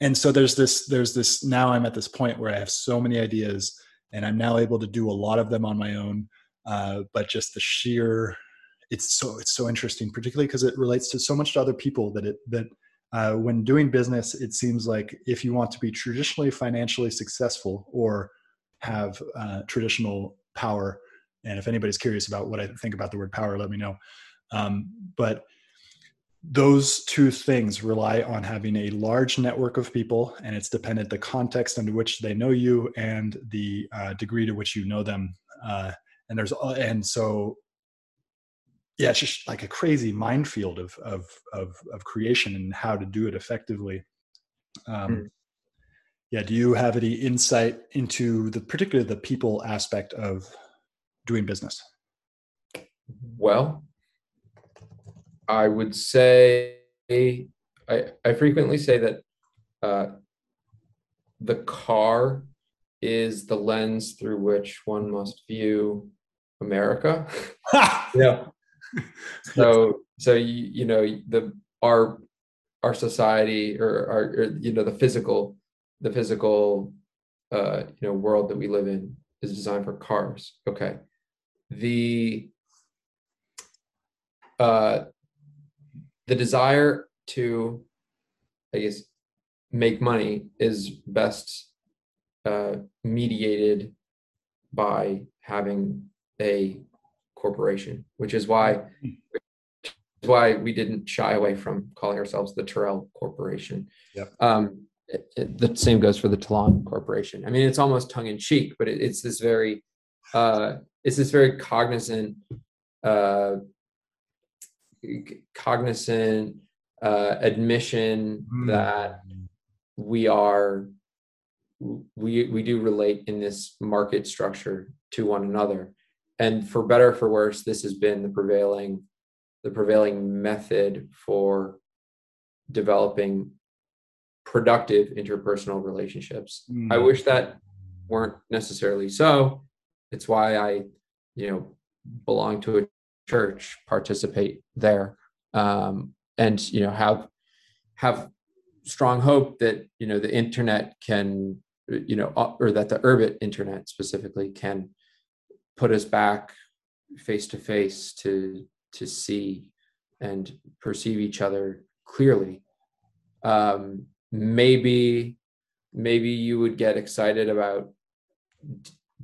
and so there's this there's this now i'm at this point where i have so many ideas and I'm now able to do a lot of them on my own. Uh, but just the sheer, it's so it's so interesting, particularly because it relates to so much to other people that it that uh, when doing business, it seems like if you want to be traditionally financially successful or have uh, traditional power, and if anybody's curious about what I think about the word power, let me know. Um, but those two things rely on having a large network of people and it's dependent the context under which they know you and the uh, degree to which you know them uh, and there's uh, and so yeah it's just like a crazy minefield of of of, of creation and how to do it effectively um, mm. yeah do you have any insight into the particularly the people aspect of doing business well I would say I I frequently say that uh, the car is the lens through which one must view America. yeah. So so you, you know the our our society or our or, you know the physical the physical uh, you know world that we live in is designed for cars. Okay, the uh, the desire to, I guess, make money is best uh, mediated by having a corporation, which is why why we didn't shy away from calling ourselves the Tirrel Corporation. Yep. Um, it, it, the same goes for the Tlon Corporation. I mean, it's almost tongue in cheek, but it, it's this very, uh, it's this very cognizant, uh, cognizant uh, admission mm. that we are, we we do relate in this market structure to one another, and for better for worse, this has been the prevailing the prevailing method for developing productive interpersonal relationships. Mm. I wish that weren't necessarily so. It's why I, you know, belong to a church, participate there, um, and you know have have strong hope that you know the internet can, you know, or that the Urbit internet specifically can put us back face to face to to see and perceive each other clearly. Um, maybe maybe you would get excited about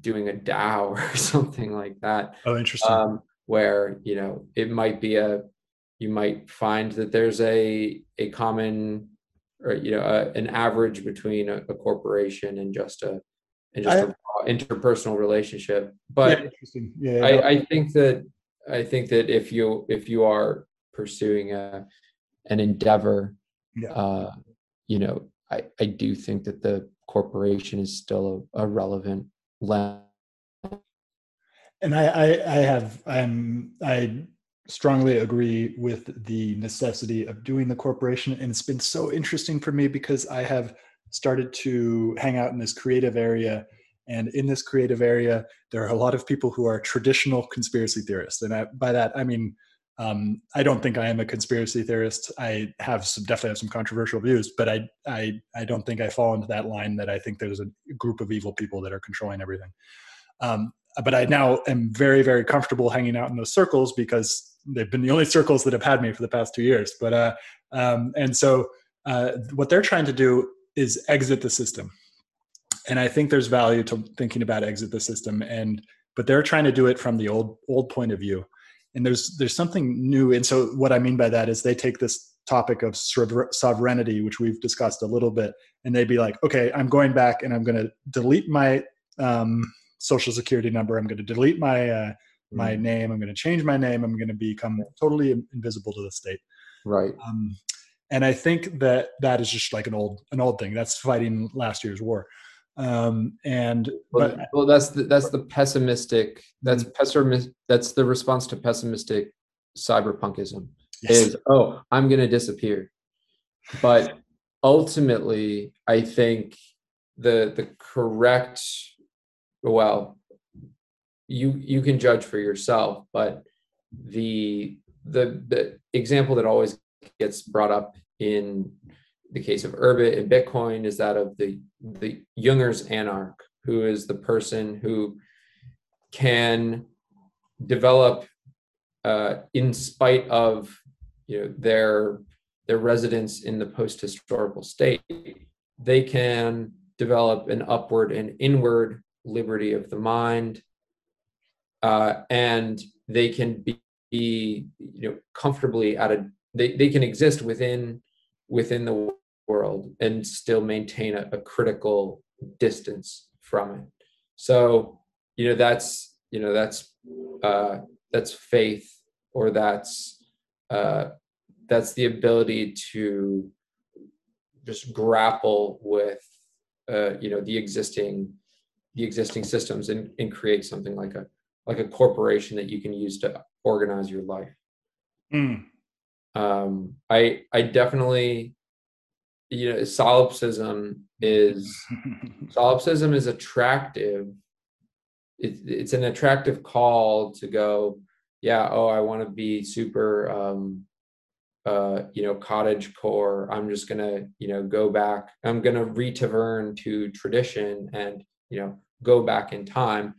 doing a DAO or something like that. Oh, interesting. Um, where you know it might be a you might find that there's a a common or you know a, an average between a, a, corporation and just a and just I, a interpersonal relationship. But yeah, yeah, I, I think that I think that if you if you are pursuing a an endeavor, yeah. uh, you know, I I do think that the corporation is still a, a relevant And I, I I have I'm I strongly agree with the necessity of doing the corporation, and it's been so interesting for me because I have started to hang out in this creative area and in this creative area, there are a lot of people who are traditional conspiracy theorists. And I, by that, I mean, um, I don't think I am a conspiracy theorist. I have some, definitely have some controversial views, but I, I, I don't think I fall into that line that I think there's a group of evil people that are controlling everything. Um, but I now am very, very comfortable hanging out in those circles because they've been the only circles that have had me for the past two years. But uh, um, and so uh, what they're trying to do is exit the system and I think there's value to thinking about exit the system and but they're trying to do it from the old old point of view and there's there's something new. And so what I mean by that is they take this topic of sovereignty which we've discussed a little bit and they'd be like okay I'm going back and I'm going to delete my um, social security number. I'm going to delete my uh, my mm. name. I'm going to change my name. I'm going to become totally invisible to the state. Right. Um, and I think that that is just like an old an old thing. That's fighting last year's war um, and well, but, well that's the, that's the pessimistic that's mm-hmm. pessimist that's the response to pessimistic cypherpunkism yes. is oh i'm going to disappear but ultimately i think the the correct well you you can judge for yourself but the the the example that always gets brought up in the case of Urbit and Bitcoin is that of the the Junger's anarch, who is the person who can develop uh, in spite of you know their their residence in the post-historical state, they can develop an upward and inward liberty of the mind, uh, and they can be, be you know comfortably at a they, they can exist within within the world and still maintain a, a critical distance from it so you know that's you know that's uh that's faith or that's uh that's the ability to just grapple with uh you know the existing the existing systems and, and create something like a like a corporation that you can use to organize your life mm. Um i i definitely you know solipsism is solipsism is attractive it, it's an attractive call to go yeah oh i want to be super um uh, you know, cottage core. I'm just gonna, you know, go back. I'm gonna retavern to tradition and, you know, go back in time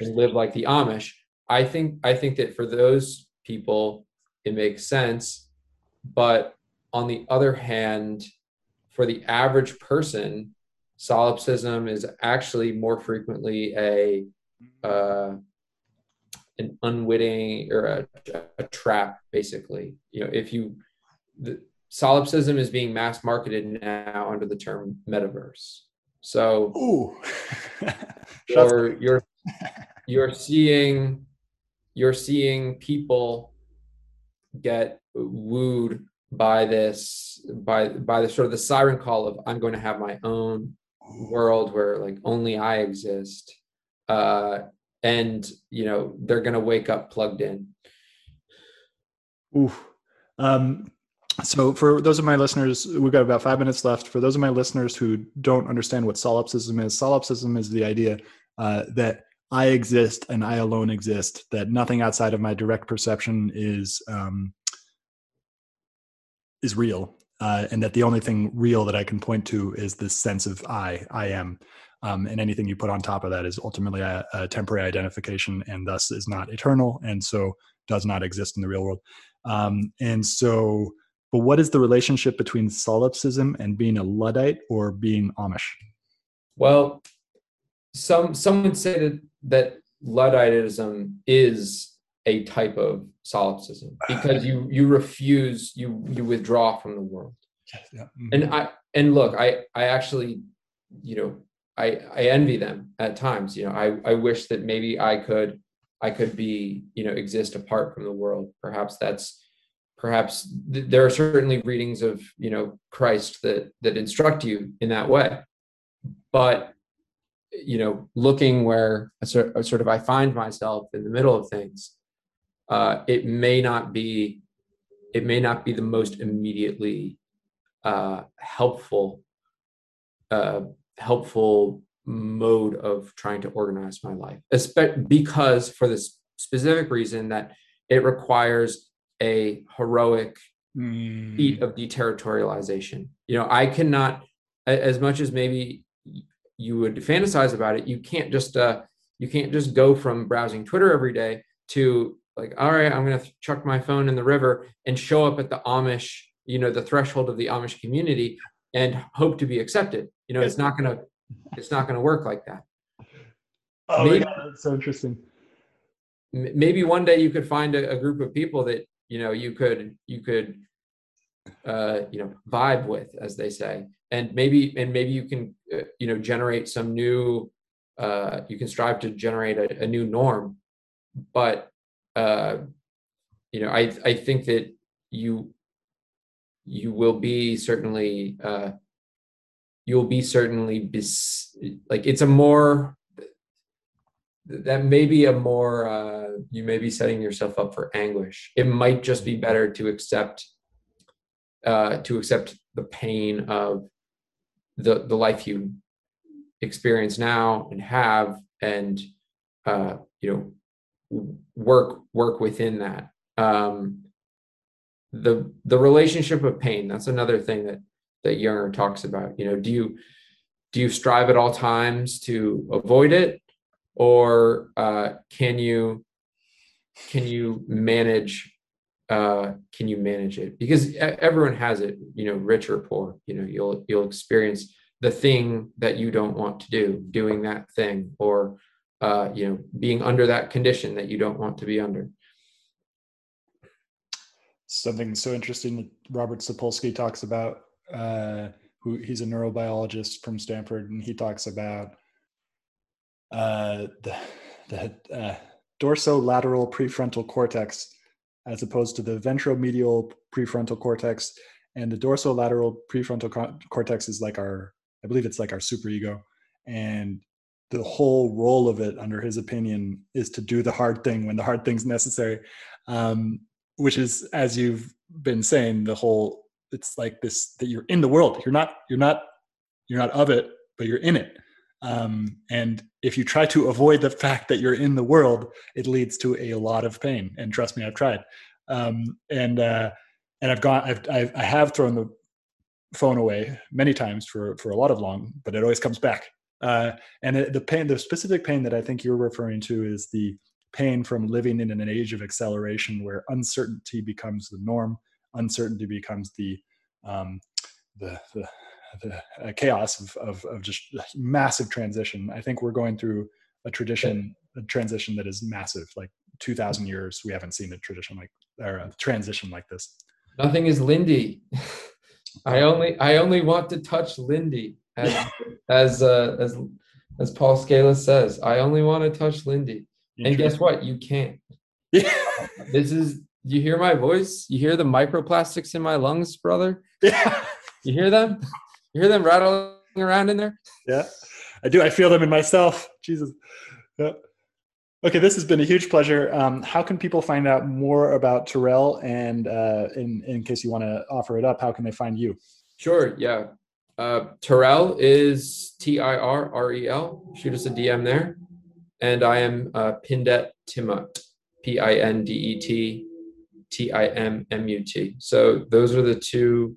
and live like the Amish. I think I think that for those people, it makes sense. But on the other hand, for the average person, solipsism is actually more frequently a uh, an unwitting or a, a, trap, basically. You know, if you the, solipsism is being mass marketed now under the term metaverse. So, Ooh. you're you're you're seeing you're seeing people get wooed by this by by the sort of the siren call of i'm going to have my own world where like only i exist uh and you know they're going to wake up plugged in Ooh. Um, so for those of my listeners we've got about five minutes left for those of my listeners who don't understand what solipsism is solipsism is the idea uh, that i exist and i alone exist that nothing outside of my direct perception is um, is real uh, and that the only thing real that i can point to is this sense of i i am. Um, and anything you put on top of that is ultimately a, a, temporary identification and thus is not eternal and so does not exist in the real world. Um, and so but what is the relationship between solipsism and being a luddite or being amish? Well some some would say that that ludditism is a type of solipsism because you you refuse you you withdraw from the world yeah. mm-hmm. and i and look i i actually you know i i envy them at times you know i i wish that maybe i could i could be you know exist apart from the world perhaps that's perhaps th- there are certainly readings of you know christ that that instruct you in that way but you know looking where a sort, a sort of i find myself in the middle of things uh, it may not be it may not be the most immediately uh, helpful uh, helpful mode of trying to organize my life because for this specific reason that it requires a heroic mm. feat of deterritorialization you know i cannot as much as maybe you would fantasize about it you can't just uh you can't just go from browsing twitter every day to like all right i'm going to chuck my phone in the river and show up at the amish you know the threshold of the amish community and hope to be accepted. You know it's not going to it's not going to work like that. Oh maybe, God, that's so interesting. Maybe one day you could find a, a, group of people that you know you could you could uh you know vibe with as they say. And maybe and maybe you can uh, you know generate some new uh you can strive to generate a, a new norm. But uh, you know, I I think that you you will be certainly uh, you'll be certainly bis- like it's a more that may be a more uh, you may be setting yourself up for anguish. It might just be better to accept uh, to accept the pain of the the life you experience now and have and uh, you know work work within that. Um, the the relationship of pain that's another thing that that Junger talks about. You know do you do you strive at all times to avoid it? Or uh, can you can you manage uh, can you manage it? Because everyone has it you know rich or poor. You know you'll you'll experience the thing that you don't want to do doing that thing or uh, you know, being under that condition that you don't want to be under. Something so interesting that Robert Sapolsky talks about, uh, who he's a neurobiologist from Stanford, and he talks about uh, the, the uh, dorsolateral prefrontal cortex as opposed to the ventromedial prefrontal cortex. And the dorsolateral prefrontal co- cortex is like our, I believe it's like our superego. And the whole role of it, under his opinion, is to do the hard thing when the hard thing's necessary. Um, which is, as you've been saying, the whole it's like this that you're in the world. You're not you're not you're not of it, but you're in it. Um, and if you try to avoid the fact that you're in the world, it leads to a lot of pain. And trust me, I've tried. Um, and uh, and I've gone, I've, I've I have thrown the phone away many times for for a lot of long, but it always comes back. Uh, and the pain, the specific pain that I think you're referring to is the pain from living in an age of acceleration where uncertainty becomes the norm, uncertainty becomes the um, the, the, the uh, chaos of, of, of just massive transition. I think we're going through a tradition, a transition that is massive. Like 2,000 years, we haven't seen a tradition like or a transition like this. Nothing is Lindy. I only I only want to touch Lindy, as as uh, as as Paul Skallas says. I only want to touch Lindy, and guess what? You can't. Yeah. this is. You hear my voice? You hear the microplastics in my lungs, brother? Yeah. You hear them? You hear them rattling around in there? Yeah, I do. I feel them in myself. Jesus. Yeah. Okay, this has been a huge pleasure. Um, how can people find out more about Tirrel? And uh, in, in case you want to offer it up, how can they find you? Sure, yeah. Uh, Tirrel is T I R R E L. Shoot us a DM there. And I am uh, Pindet Timmut, P I N D E T T I M M U T. So those are the two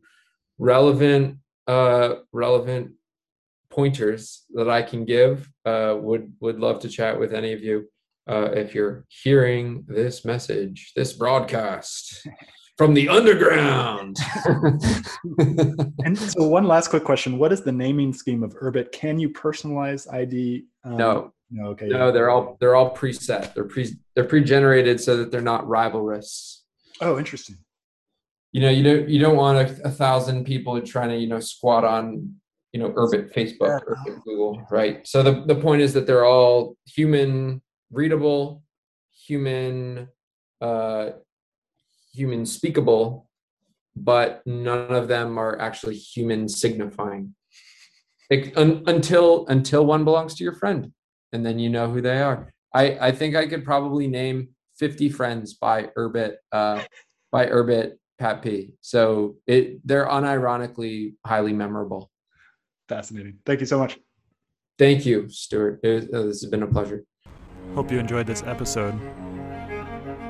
relevant uh, relevant pointers that I can give. Uh, would would love to chat with any of you uh, if you're hearing this message, this broadcast from the underground. and so, one last quick question: What is the naming scheme of Urbit? Can you personalize ID? Um, no, no, okay. No, they're all they're all preset. They're pre they're pre-generated so that they're not rivalrous. Oh, interesting. You know, you don't you don't want a, a thousand people trying to you know squat on you know Urbit Facebook or Google, right? So the the point is that they're all human readable, human, uh, human speakable, but none of them are actually human signifying. It, un, until until one belongs to your friend, and then you know who they are. I I think I could probably name 50 friends by Urbit uh, by Urbit Pat P. So it they're unironically highly memorable. Fascinating. Thank you so much. Thank you, Stewart. It, uh, this has been a pleasure. Hope you enjoyed this episode.